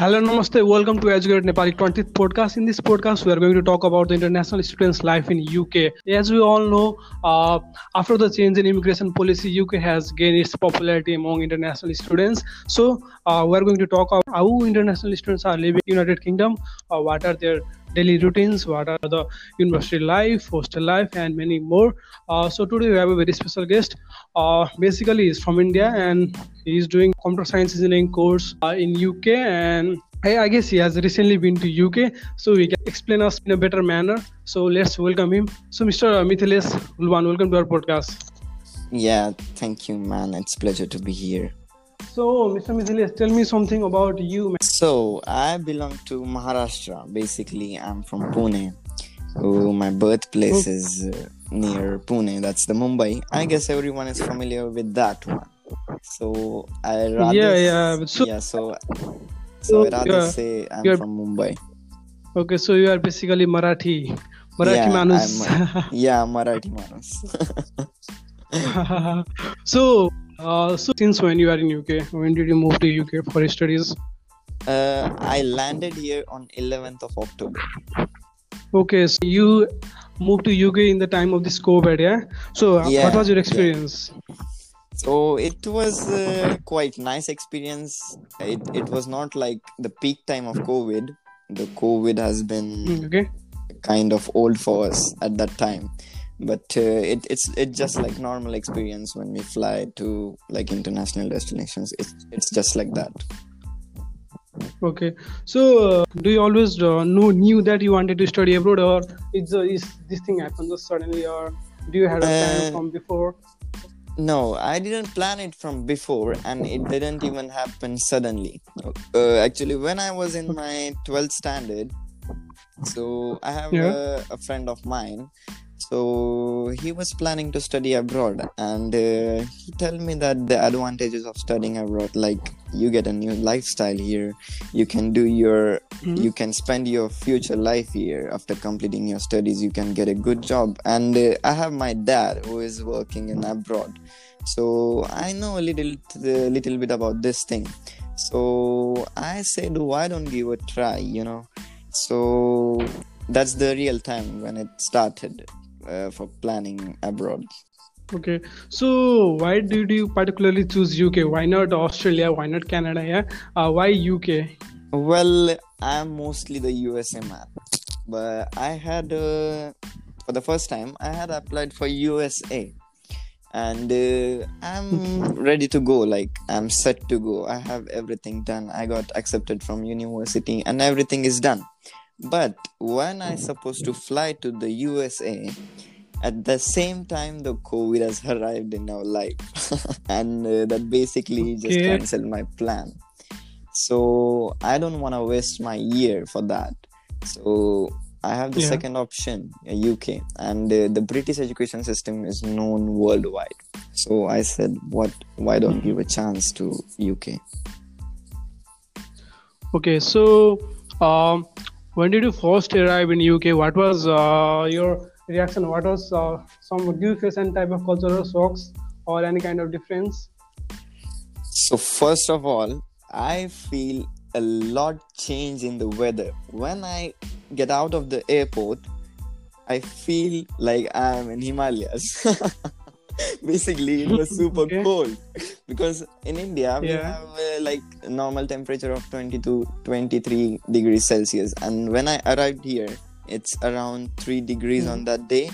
Hello, Namaste. Welcome to Educate Nepali 20th podcast. In this podcast, we are going to talk about the international students' life in UK. As we all know, uh, after the change in immigration policy, UK has gained its popularity among international students. So, uh, we are going to talk about how international students are living in United Kingdom, uh, what are their daily routines, what are the university life, hostel life, and many more. Uh, so today we have a very special guest. Uh, basically, he's from India and he's doing computer science engineering course uh, in UK and I, I guess he has recently been to UK, so he can explain us in a better manner. So let's welcome him. So Mr. Mithilesh Ulwan, welcome to our podcast. Yeah, thank you, man. It's pleasure to be here. So, Mr. Mithilesh, tell me something about you. So, I belong to Maharashtra. Basically, I'm from Pune. Oh, my birthplace is uh, near Pune. That's the Mumbai. I guess everyone is familiar with that one. So, I rather Yeah, yeah. So, yeah. So, so I rather you're- say I'm from Mumbai. okay, so you are basically Marathi. Marathi Yeah, manus. Yeah, Marathi Manus. so, uh, so since when you are in UK? When did you move to UK for studies? uh, I landed here on 11th of October. Okay, so you moved to UK in the time of this COVID, yeah? So, uh, Yeah, what was your yeah. experience? So it was uh, quite nice experience. It it was not like the peak time of COVID. The COVID has been Mm, Okay. kind of old for us at that time, but uh, it it's it's just like normal experience when we fly to like international destinations. It's it's just like that. Okay. So, uh, do you always uh, know knew that you wanted to study abroad, or it's uh, is this thing happened just suddenly, or do you had a plan Uh, from before? No, I didn't plan it from before, and it didn't even happen suddenly. Uh, actually, when I was in my 12th standard, so I have Yeah. a, a friend of mine. So he was planning to study abroad, and uh, he told me that the advantages of studying abroad, like you get a new lifestyle here, you can do your Mhm. you can spend your future life here after completing your studies you can get a good job. And uh, i have my dad who is working in abroad. So i know a little little bit about this thing. So i said why don't give a try you know? So that's the real time when it started uh, for planning abroad Okay. So, why did you particularly choose UK? Why not Australia? Why not Canada? Yeah. Uh, why UK? Well, I'm mostly the USA man, but I had uh, for the first time I had applied for USA, and uh, I'm ready to go. Like I'm set to go. I have everything done. I got accepted from university, and everything is done. But when I supposed to fly to the USA, at the same time the COVID has arrived in our life, and uh, that basically just Okay. canceled my plan. So i don't want to waste my year for that. So i have the Yeah. second option uh, uk and uh, the british education system is known worldwide. So i said what? Why don't give a chance to uk Okay. So, um, when did you first arrive in UK? What was uh, your reaction? What was uh, some? Any type of cultural shocks or any kind of difference? so first of all i feel a lot change in the weather when i get out of the airport i feel like i'm in himalayas basically it was super Okay. cold. Because in india we Yeah. have uh, like normal temperature of 22 23 degrees celsius. And when i arrived here it's around 3 degrees on that day.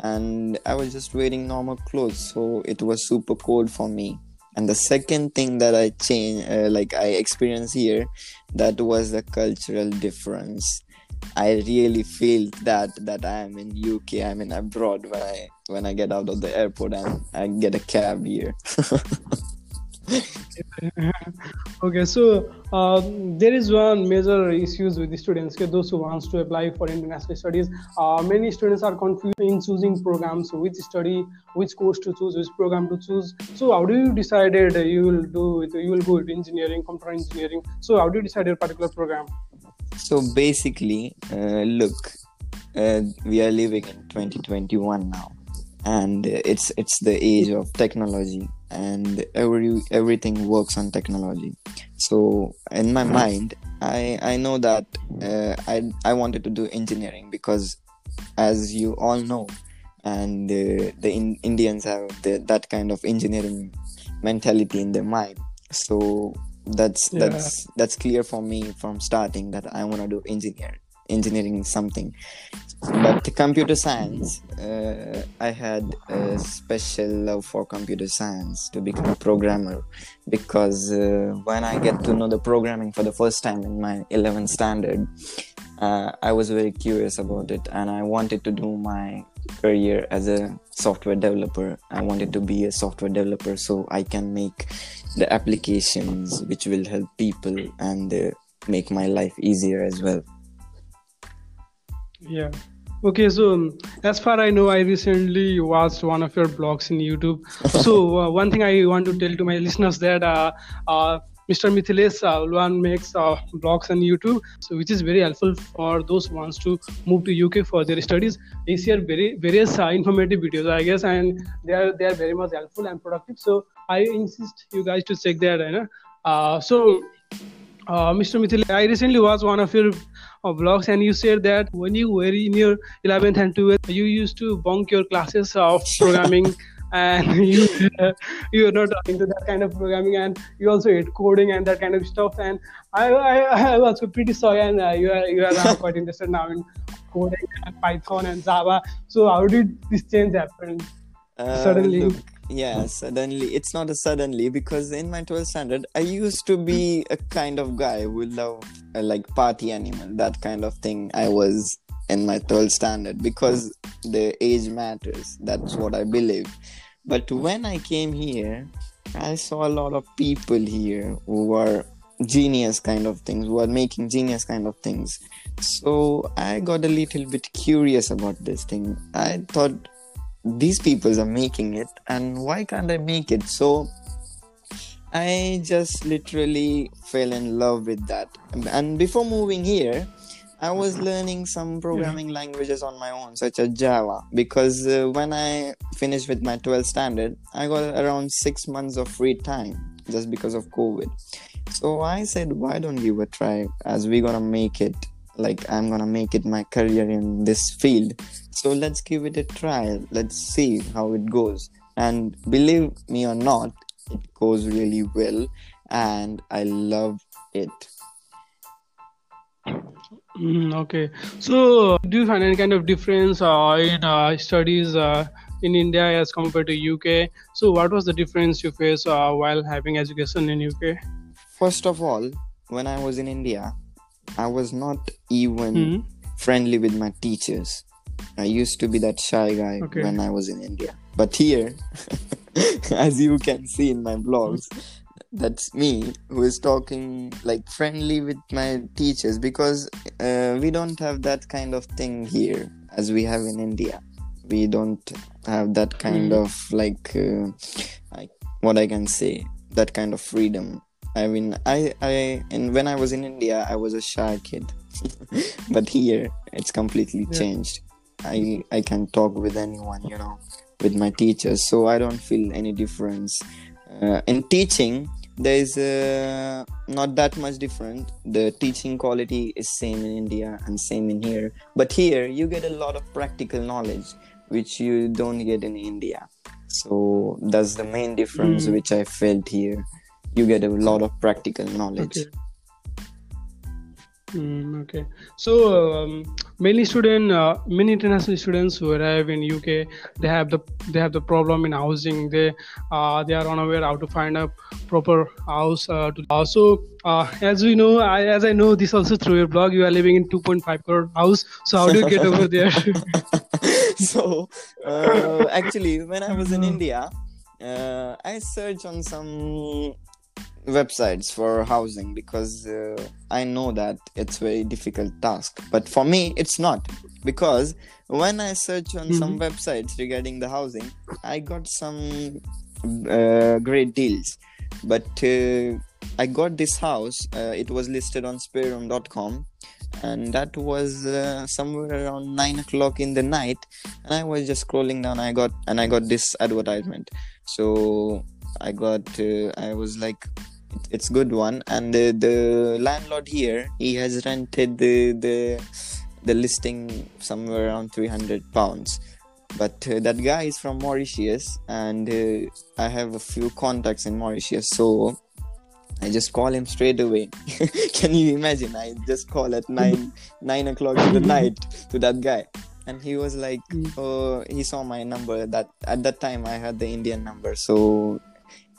And i was just wearing normal clothes so it was super cold for me. And the second thing that i changed uh, like i experienced here that was the cultural difference i really feel that that i am in uk i'm in abroad when i when i get out of the airport and i get a cab here Okay, so uh, there is one major issues with the students. Okay, those who wants to apply for international studies, uh, many students are confused in choosing programs, which study, which course to choose, which program to choose. So, how do you decided you will do? You will go with engineering, computer engineering. So, how do you decide your particular program? So basically uh, look uh, we are living in 2021 now and it's it's the age of technology and every everything works on technology so in my mind I I know that uh, I I wanted to do engineering because, as you all know, and uh, the in, Indians have the, that kind of engineering mentality in their mind. So that's Yeah. that's that's clear for me from starting that I want to do engineer engineering something. But the computer science, uh, I had a special love for computer science to become a programmer because uh, when I get to know the programming for the first time in my 11th standard, uh, I was very curious about it and I wanted to do my career as a software developer. I wanted to be a software developer so I can make the applications which will help people and uh, make my life easier as well. Yeah. Okay, so um, as far I know, I recently watched one of your blogs in YouTube. so uh, one thing I want to tell to my listeners that uh, uh, Mr. Mithilesh uh, Ulwan makes uh, blogs on YouTube, so which is very helpful for those who wants to move to UK for their studies. They share very various uh, informative videos, I guess, and they are they are very much helpful and productive. So I insist you guys to check that. You know? uh, so uh, Mr. Mithil, I recently watched one of your uh, and you said that when you were in your 11th and 12th, you used to bunk your classes of programming, and you uh, you are not into that kind of programming, and you also hate coding and that kind of stuff. And I I, I was pretty sorry, and uh, you are you are now quite interested now in coding and Python and Java. So how did this change happen? Uh, Suddenly. look, yeah, suddenly. It's not a suddenly because in my 12th standard, I used to be a kind of guy who loved uh, like party animal, that kind of thing. I was in my 12th standard because the age matters. That's what I believe. But when I came here, I saw a lot of people here who were genius kind of things, who are making genius kind of things. So I got a little bit curious about this thing. I thought these people are making it and why can't i make it so i just literally fell in love with that and before moving here i was learning some programming languages on my own such as java because uh, when i finished with my 12th standard i got around six months of free time just because of covid so i said why don't give a try as we're gonna make it like i'm gonna make it my career in this field so let's give it a try. Let's see how it goes. And believe me or not, it goes really well and I love it. Mm, okay. So, do you find any kind of difference uh, in uh, studies uh, in India as compared to UK? So, what was the difference you face uh, while having education in UK? First of all, when I was in India, I was not even Mhm. friendly with my teachers. I used to be that shy guy Okay. when I was in India. But here, as you can see in my blogs, that's me who is talking like friendly with my teachers because uh, we don't have that kind of thing here as we have in India. We don't have that kind Mm. of like, uh, like what I can say, that kind of freedom. I mean, I, I, and when I was in India, I was a shy kid, but here it's completely Yeah. changed. I, I can talk with anyone, you know, with my teachers, so I don't feel any difference. Uh, in teaching, there is uh, not that much different. The teaching quality is same in India and same in here, but here you get a lot of practical knowledge which you don't get in India. So that's the main difference Mm. which I felt here. You get a lot of practical knowledge. Okay. Mm, okay. So um, many student, uh, many international students who arrive in UK, they have the they have the problem in housing. They uh, they are unaware how to find a proper house. Uh, to also, uh, as we know, I, as I know this also through your blog, you are living in 2.5 crore house. So how do you get over there? so uh, actually when i was in india uh, i searched on some websites for housing because uh, i know that it's very difficult task. But for me it's not. Because when i search on some websites regarding the housing i got some uh, great deals. But uh, i got this house uh, it was listed on spareroom.com and that was uh, somewhere around nine o'clock in the night and i was just scrolling down i got and i got this advertisement. So i got uh, i was like It's good one, and the, the landlord here he has rented the the the listing somewhere around three hundred pounds. But uh, that guy is from Mauritius, and uh, I have a few contacts in Mauritius, so I just call him straight away. Can you imagine? I just call at nine nine o'clock in the night to that guy, and he was like, Mm. "Oh, he saw my number. That at that time I had the Indian number, so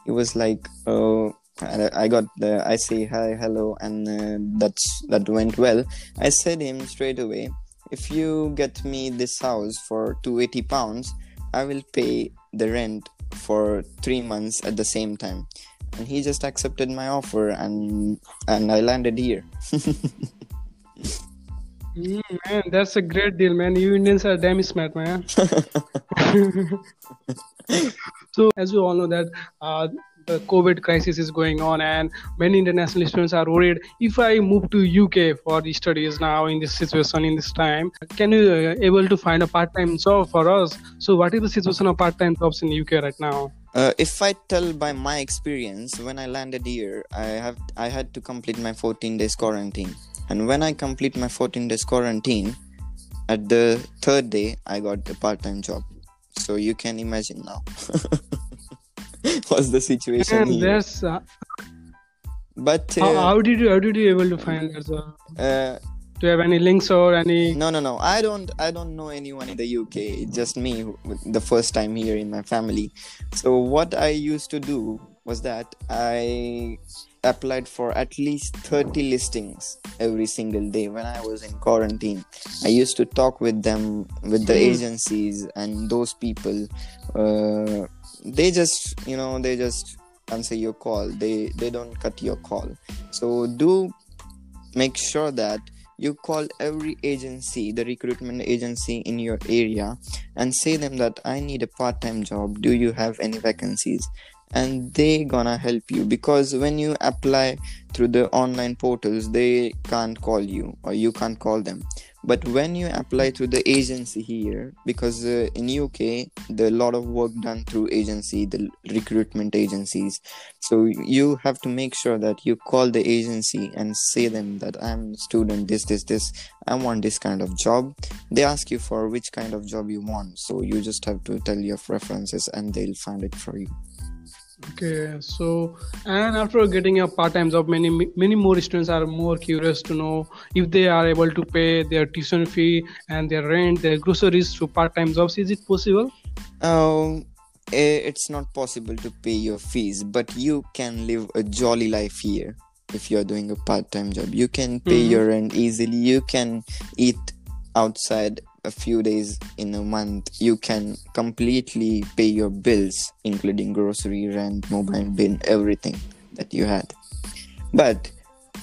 he was like, "Oh." I I got the I say hi hello and uh, that's that went well. I said him straight away, if you get me this house for 280 pounds, I will pay the rent for three months at the same time. And he just accepted my offer and and I landed here. Mm, man, that's a great deal, man. You Indians are damn smart, man. so, as you all know, that uh, COVID crisis is going on, and many international students are worried. If I move to UK for the studies now in this situation, in this time, can you uh, able to find a part-time job for us? So, what is the situation of part-time jobs in UK right now? Uh, if I tell by my experience, when I landed here, I have I had to complete my 14 days quarantine, and when I complete my 14 days quarantine, at the third day I got a part-time job. So you can imagine now what's the situation And here. that's uh, But how, uh, how did you how did you able to find that job? uh, Do you have any links or any? no no no i don't i don't know anyone in the uk it's just me the first time here in my family so what i used to do was that i applied for at least 30 listings every single day when i was in quarantine i used to talk with them with the Hmm. agencies and those people uh, they just you know they just answer your call. They they don't cut your call. So do make sure that you call every agency the recruitment agency in your area and say them that i need a part-time job. Do you have any vacancies? And they gonna help you. Because when you apply through the online portals they can't call you or you can't call them but when you apply through the agency here because uh, in uk the lot of work done through agency the recruitment agencies. So you have to make sure that you call the agency and say them that i'm student this this this i want this kind of job. They ask you for which kind of job you want. So you just have to tell your preferences and they'll find it for you Okay, so and after getting a part-time job, many many more students are more curious to know if they are able to pay their tuition fee and their rent, their groceries through part-time jobs. Is it possible? um eh, it's not possible to pay your fees but you can live a jolly life here if you're doing a part-time job you can pay Mhm. your rent easily you can eat outside a few days in a month you can completely pay your bills including grocery rent mobile bill everything that you had. But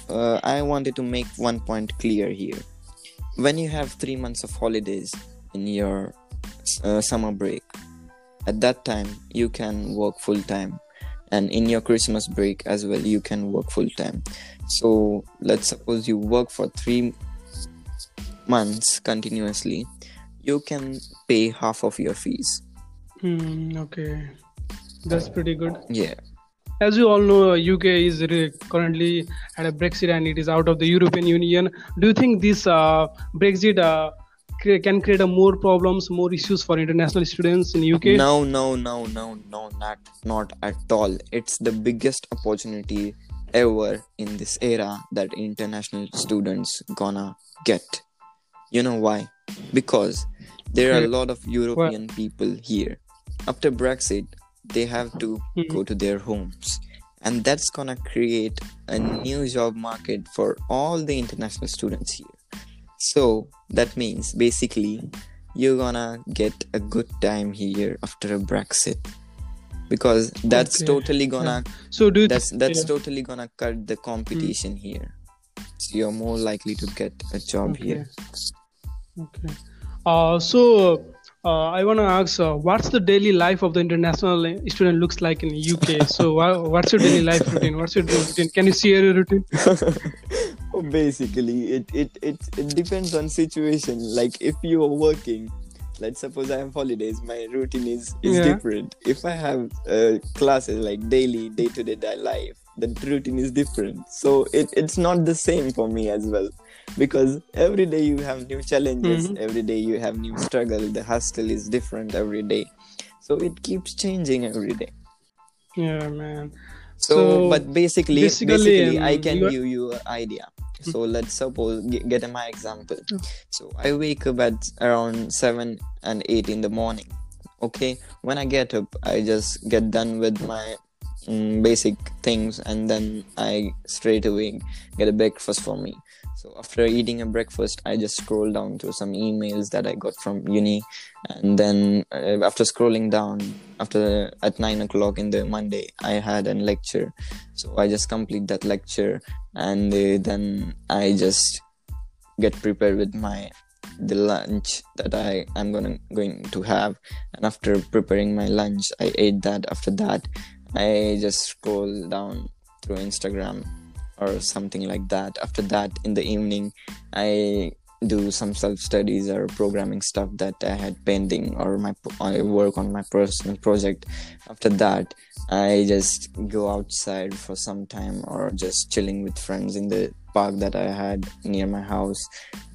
uh, i wanted to make one point clear here. When you have three months of holidays in your uh, summer break at that time you can work full time. And in your christmas break as well you can work full time. So let's suppose you work for 3 months continuously you can pay half of your fees Hmm, okay, that's pretty good. yeah As you all know, UK is re- currently at a Brexit and it is out of the European Union. Do you think this uh, Brexit uh, cre- can create a more problems, more issues for international students in UK? no no no no no not not at all it's the biggest opportunity ever in this era that international students gonna get you know why? Because there are a lot of european people here. After brexit they have to Mhm. go to their homes. And that's gonna create a new job market for all the international students here. So that means basically you're gonna get a good time here after a brexit. Because that's Okay, totally gonna So do that's that's yeah. totally gonna cut the competition here. So you're more likely to get a job Okay. here Okay. Uh, so uh, I want to ask, uh, what's the daily life of the international student looks like in UK? so wha- what's your daily life routine? What's your daily routine? Can you share your routine? Oh, basically it, it it it depends on situation like if you are working let's suppose i have holidays my routine is is Yeah. different if i have uh, classes like daily day-to-day life the routine is different so it, it's not the same for me as well because every day you have new challenges Mhm. every day you have new struggle the hustle is different every day. So it keeps changing every day. Yeah, man. so, So, but basically basically, basically i um, can you are- give you an idea. So let's suppose get, get my example. Mm. so i wake up at around 7 and 8 in the morning okay? When i get up i just get done with my mm, basic things and then i straight away get a breakfast for me so after eating a breakfast i just scroll down to some emails that i got from uni. And then uh, after scrolling down after at 9 o'clock in the monday i had a lecture. So i just complete that lecture. And uh, then i just get prepared with my the lunch that i am gonna going to have. And after preparing my lunch i ate that. After that i just scroll down through instagram or something like that. After that in the evening i do some self studies or programming stuff that i had pending or my i work on my personal project. After that i just go outside for some time or just chilling with friends in the park that i had near my house.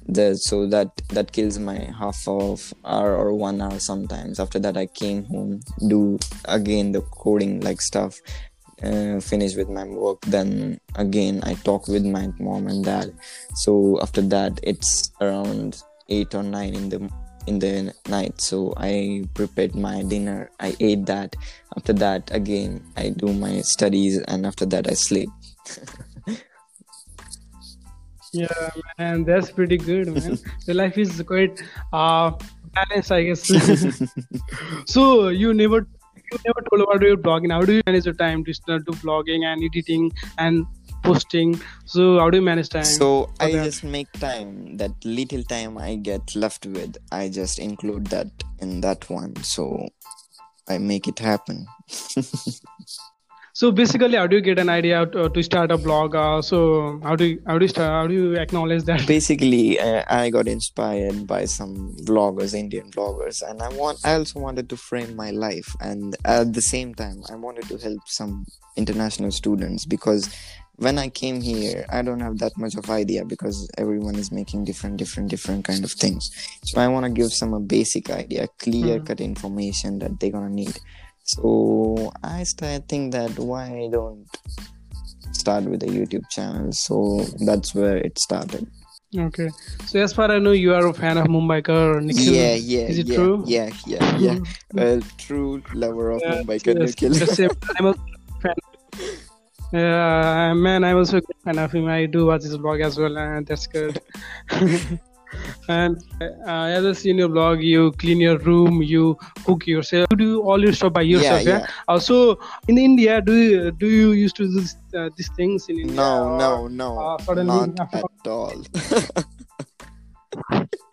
The, so that that kills my half of hour or one hour sometimes. After that i came home do again the coding like stuff uh, finish with my work then again i talk with my mom and dad. So after that it's around 8 or 9 in the in the night. So i prepared my dinner. I ate that. After that again i do my studies and after that i sleep. Yeah, man, that's pretty good, man. the life is quite uh balanced, I guess. so you never you never told about your blogging. How do you manage your time to start to blogging and editing and posting? So how do you manage time? so i that. just make time that little time i get left with i just include that in that one so i make it happen So basically, how do you get an idea to, to start a blog? Uh, so how do you, how do you start? How do you acknowledge that? basically uh, i got inspired by some vloggers indian vloggers and i want i also wanted to frame my life and at the same time i wanted to help some international students because when i came here i don't have that much of idea because everyone is making different different different kind of things so i want to give some a basic idea clear cut information that they're gonna need so i start think that why I don't start with a youtube channel so that's where it started Okay. So as far as I know, you are a fan of Mumbiker or Nikhil. yeah yeah Is it yeah, true? yeah yeah yeah mm-hmm. well true lover of Yeah, mumbai yes, Nikhil. I'm a fan. Yeah, man, I'm also a fan of him. I do watch his blog as well, and that's good. and uh, as I see in your blog, you clean your room, you cook yourself, you do all your stuff by yourself. Yeah. yeah. Also, in India, do you do you used to do this, uh, these things in India? no or- no no uh, suddenly not at all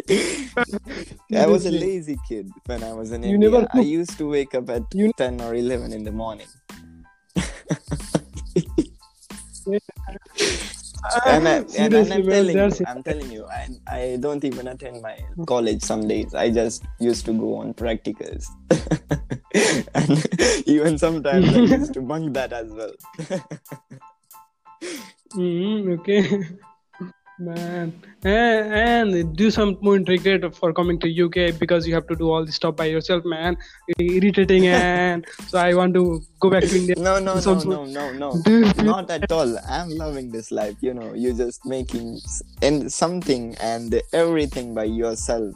I was a lazy kid when I was in You India. I used to wake up at You- 10 or 11 in the morning. and, I, and, and I'm telling you, I'm telling you, I, I don't even attend my college some days. I just used to go on practicals. and even sometimes I used to bunk that as well. Mm, okay. Man, and, and do some point regret for coming to UK because you have to do all this stuff by yourself, man. Irritating, and so I want to go back to India. No, no, no, no, no, no. Do Not at all. I'm loving this life. You know, you're just making and something and everything by yourself.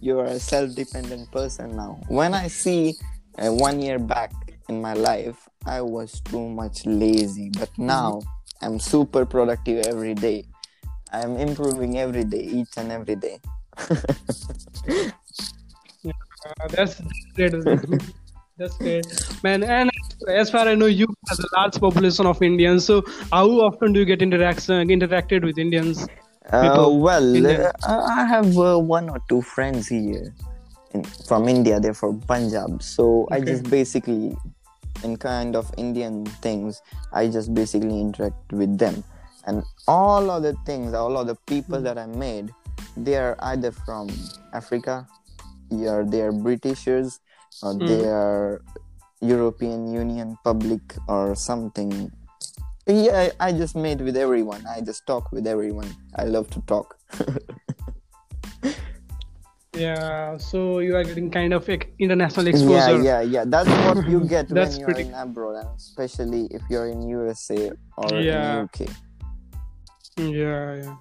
You're a self-dependent person now. When I see uh, one year back in my life, I was too much lazy, but now I'm super productive every day. I'm improving every day, each and every day. Uh, that's great. that's great, man. And as far as I know, you has a large population of Indians. So how often do you get interaction interacted with Indians? Uh, well, in the- uh, I have uh, one or two friends here in, from India. They're from Punjab, so I just basically, in kind of Indian things, I just basically interact with them, and all of the things, all of the people Hmm. that I made, they are either from Africa, or they are Britishers, or Hmm. they are European Union public or something Yeah, I just meet with everyone. I just talk with everyone. I love to talk. Yeah, so you are getting kind of like international exposure. yeah, yeah. yeah That's what you get when you're pretty- in abroad, and especially if you're in USA or Yeah. in UK. Yeah, yeah.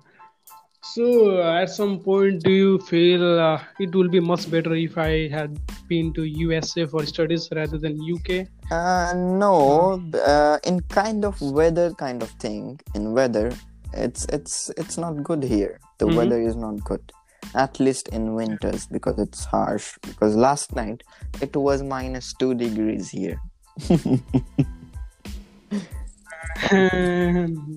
So uh, at some point, do you feel uh, it will be much better if I had been to USA for studies rather than UK? Uh, no, uh, in kind of weather kind of thing. In weather, it's it's it's not good here. The Mhm. weather is not good. At least in winters because it's harsh. Because last night it was minus two degrees here.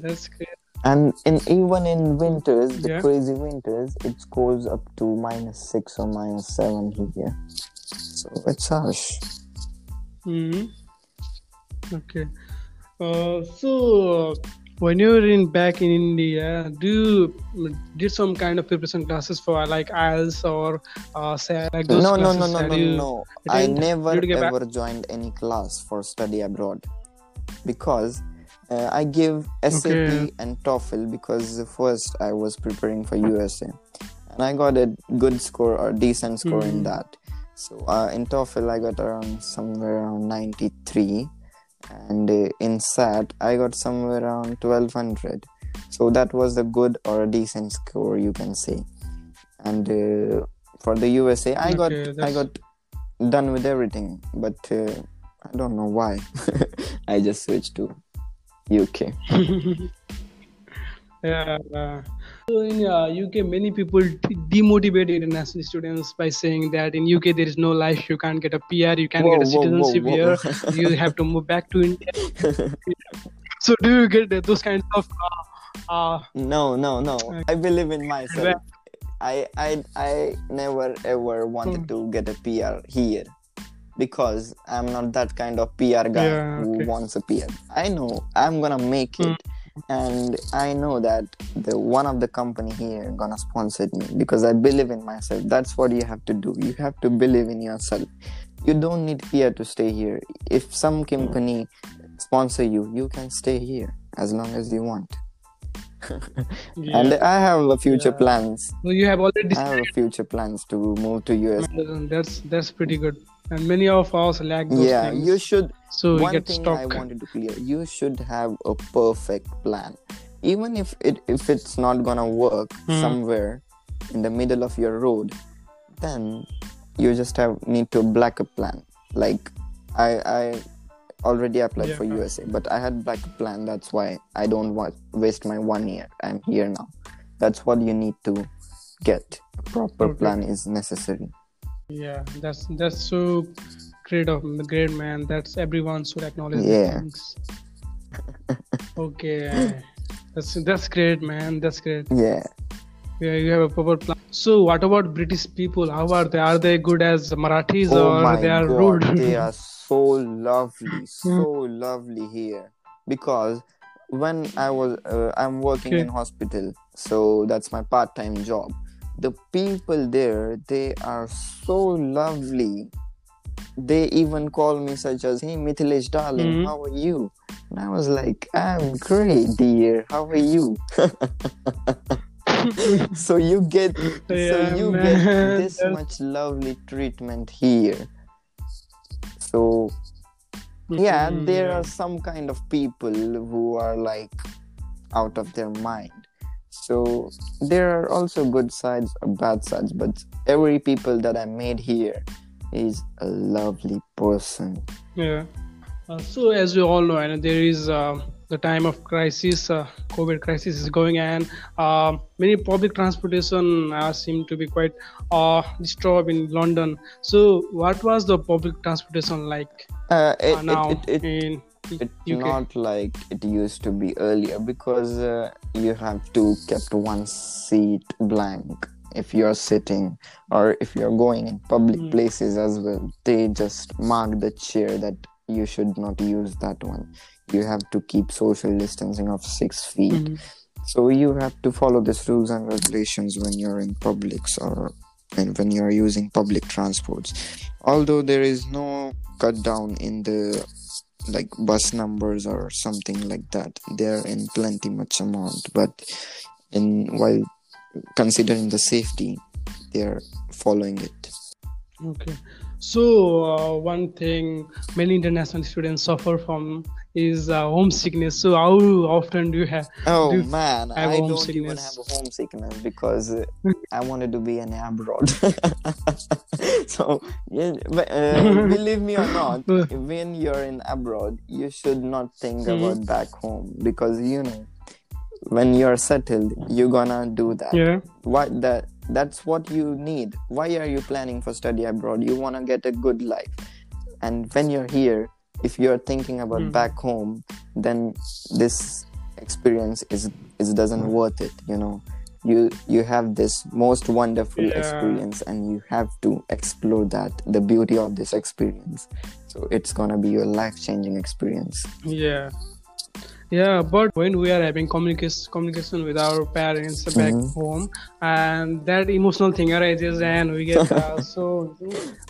That's great. And in even in winters, the Yeah. crazy winters, it goes up to minus six or minus seven here. So it's harsh. hmm Okay. Uh, so when you were in back in India, do you did some kind of preparation classes for like IELTS or uh, say like those no, no, no, classes? no, no, you no. I never get back? ever joined any class for study abroad because uh, I give SAT Okay. and TOEFL because first I was preparing for USA and I got a good score or decent score in Mhm. that. So uh, in TOEFL I got around somewhere around 93 and uh, in SAT I got somewhere around 1200. So that was a good or a decent score you can say. And uh, for the USA I got Okay, I got done with everything, but uh, I don't know why. I just switched to UK. yeah. uh, So in uh, UK, many people de- demotivate international students by saying that in UK there is no life, you can't get a PR, you can't get a citizenship here, you have to move back to India. So do you get those kinds of? Uh, uh, no, no, no. I believe in myself. I, I, I never ever wanted Hmm. to get a PR here because I'm not that kind of PR guy Yeah, who okay. wants a PR. I know I'm gonna make it, and I know that the one of the company here gonna sponsor me because I believe in myself. That's what you have to do. You have to believe in yourself. You don't need PR to stay here. If some company sponsor you, you can stay here as long as you want. yeah. And I have a future Yeah. plans. so you have already. I have a future plans to move to US. That's that's pretty good, and many of us lack those Yeah, things. you should. so we one get thing I stuck. wanted to clear: you should have a perfect plan. Even if it if it's not gonna work Hmm. somewhere in the middle of your road, then you just have need to black a plan. Like I I already applied for USA, but I had backup plan. That's why I don't want waste my one year. I'm here now. That's what you need to get. A proper Okay. plan is necessary. Yeah, that's that's so great of great man. That's everyone should acknowledge. Yeah. Things. okay, that's that's great, man. That's great. Yeah. Yeah, you have a proper plan. So, what about British people? How are they? Are they good as Marathis oh or they are god rude? they are so lovely so lovely here because when i was uh, i'm working Okay. in hospital so that's my part-time job the people there they are so lovely. They even call me such as hey mithilesh darling Mhm. how are you? And i was like i'm great dear. How are you? So you get so you man, get this that's- much lovely treatment here. So yeah Mhm, there are some kind of people who are like out of their mind so there are also good sides or bad sides but every people that i made here is a lovely person Yeah. Uh, so as we all know, and there is uh, the time of crisis, uh, COVID crisis is going, and uh, many public transportation uh, seem to be quite uh, disturbed in London. So, what was the public transportation like uh, it, now it, it, it, in it's not like it used to be earlier because uh, you have to kept one seat blank if you're sitting or if you're going in public Mm. places as well they just mark the chair that you should not use that one you have to keep social distancing of six feet Mhm. so you have to follow these rules and regulations when you're in publics or and when you're using public transports although there is no cut down in the like bus numbers or something like that. They're in plenty much amount, but in while considering the safety, they're following it. Okay. So uh, one thing many international students suffer from is uh, homesickness. So how often do you have? Oh you man, have I don't even have a homesickness because uh, I wanted to be an abroad. so, yeah, but, uh, believe me or not, when you're in abroad, you should not think Mhm. about back home because you know when you're settled, you're gonna do that. Yeah. What that that's what you need. Why are you planning for study abroad? You wanna get a good life, and when you're here, if you're thinking about Mhm. back home, then this experience is is doesn't worth it. You know, you you have this most wonderful Yeah. experience, and you have to explore that the beauty of this experience. So it's gonna be your life changing experience. Yeah. Yeah, but when we are having communication communication with our parents back Mhm. home, and that emotional thing arises, and we get uh, so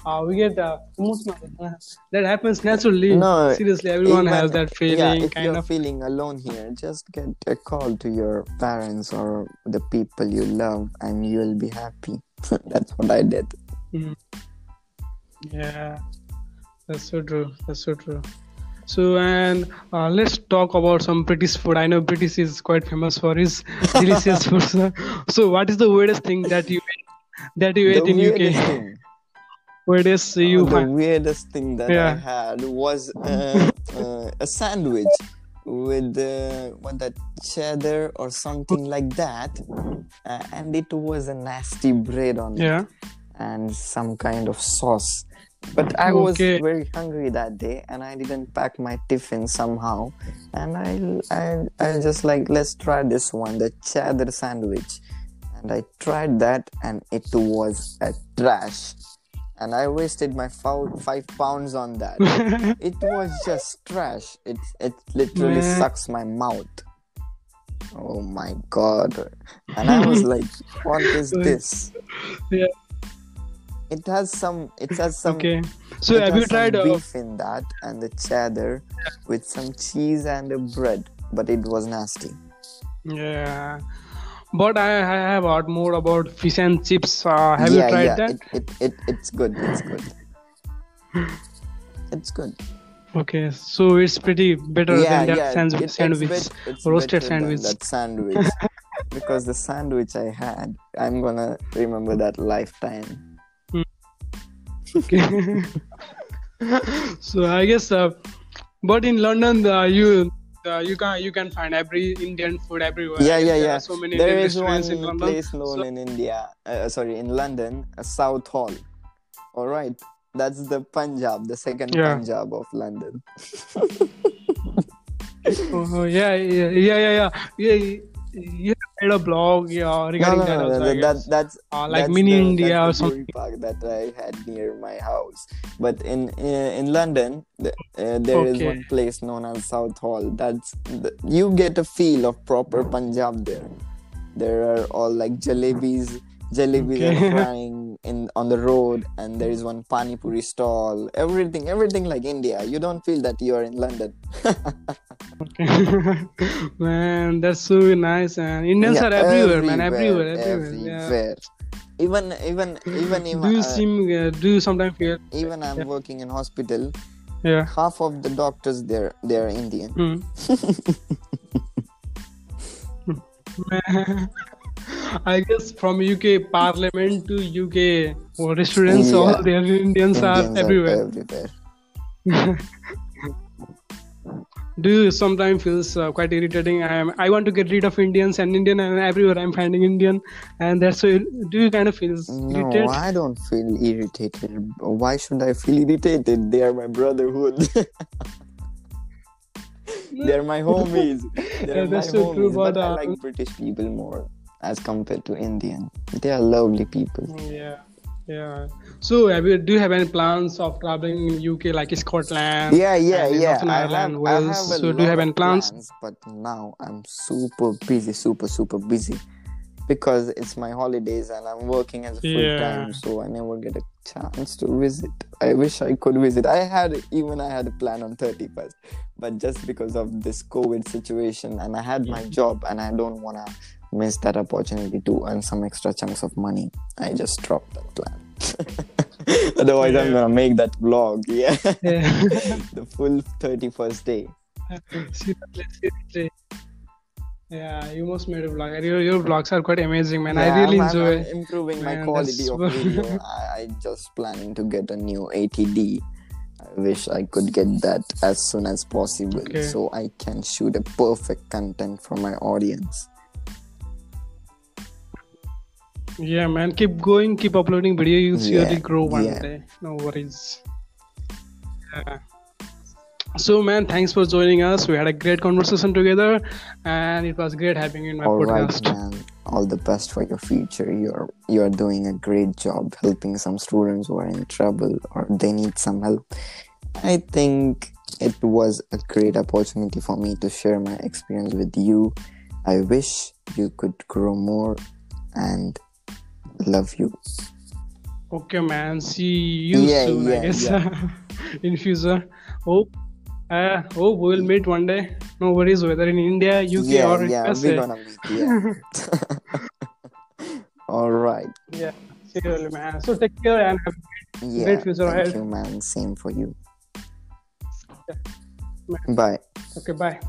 uh, we get uh, emotional. Uh, that happens naturally. No, seriously, everyone Even- has that feeling. yeah, if kind you're of. feeling alone here, just get a call to your parents or the people you love, and you'll be happy. That's what I did. Yeah, that's so true. That's so true. So and uh, let's talk about some British food. I know British is quite famous for his delicious food. So, so what is the weirdest thing that you ate, that you ate the in weirdest UK? thing, Weirdest uh, you the find? weirdest thing that I had was uh, uh, a sandwich with uh, what that cheddar or something like that, uh, and it was a nasty bread on it. And some kind of sauce. But I was Okay. very hungry that day, and I didn't pack my tiffin somehow. And I, I, I just like let's try this one, the cheddar sandwich. And I tried that, and it was a trash. And I wasted my five pounds on that. it was just trash. It it literally Man. sucks my mouth. Oh my god! And I was like, "What is this?" Yeah. It has some. It has some. okay. So have you tried? Uh, beef in that and the cheddar with some cheese and a bread, but it was nasty. yeah. But I, I have heard more about fish and chips. Uh, have yeah, you tried yeah. that? It, it, it, it's good. It's good. It's good. Okay, so it's pretty better yeah, than that sandwich. it's sandwich. bet- it's roasted sandwich. That sandwich. because the sandwich I had, I'm gonna remember that lifetime. Okay. so I guess, uh, but in London, uh, you uh, you can you can find every Indian food everywhere. Yeah, yeah, There yeah. so many There Indian is one in London. place known So- in India, uh, sorry, in London, a Southall. All right, that's the Punjab, the second Yeah. Punjab of London. Oh, yeah, yeah, yeah, yeah, yeah. Yeah you made a blog yeah, No, regarding no, that no, also, no, that, that's uh, like that's mini the- India or something. park that I had near my house. But in in, in London, the, uh, there is Okay. one place known as Southall. That's the, you get a feel of proper Punjab there. There are all like jalebis. Jalebis Okay. are frying in on the road, and there is one pani puri stall. Everything, everything like India. You don't feel that you are in London. Okay. man, that's so nice. And Indians Yeah, are everywhere, man. Everywhere, everywhere. Yeah. Even even even if Do you uh, seem? Uh, do you sometimes feel? even I'm working in hospital, Yeah. half of the doctors there they are Indian. Hmm. I guess from UK Parliament to UK restaurants, Yeah. all the Indians are Indians everywhere. everywhere. Do you sometimes feels uh, quite irritating? I am. I want to get rid of Indians and Indian, and everywhere I'm finding Indian, and that's so. Do you kind of feel No, irritated? I don't feel irritated. Why should I feel irritated? They are my brotherhood. They're my homies. They're Yeah, my that's so homies. true, but but, I uh, like British people more as compared to Indian. They are lovely people. Yeah, yeah. So, have you, do you have any plans of traveling in UK, like Scotland? Yeah, yeah, yeah. Northern Ireland, have, Wales. I have a So, do you have any of plans? But now I'm super busy, super, super busy. because it's my holidays and I'm working as a full Yeah. time, so I never get a chance to visit. I wish I could visit. I had even I had a plan on 31st, but just because of this COVID situation and I had my job and I don't wanna miss that opportunity to earn some extra chunks of money, I just dropped that plan. Otherwise, I'm gonna make that vlog. Yeah, Yeah. the full 31st day. seriously, seriously. Yeah, you must made a vlog. Your, your vlogs are quite amazing, man. I Yeah, really I'm- enjoy. I'm improving my Man, quality of video. I, I just planning to get a new ATD. I wish I could get that as soon as possible Okay. so I can shoot a perfect content for my audience. Yeah, man. Keep going. Keep uploading video. You'll surely Yeah, grow one yeah. day. No worries. Yeah. So, man, thanks for joining us. We had a great conversation together, and it was great having you in my All right, podcast. man. All the best for your future. You're you're doing a great job helping some students who are in trouble or they need some help. I think it was a great opportunity for me to share my experience with you. I wish you could grow more and love you. Okay, man. See you Yeah, soon, I yeah, in future. Hope, uh, hope we will meet one day. No worries, whether in India, UK, yeah, or yeah, USA. we're gonna meet. Yeah. All right. Yeah, seriously, man. So take care and have Yeah. Great future thank ahead. you, man. Same for you. Yeah. Bye. okay. Bye.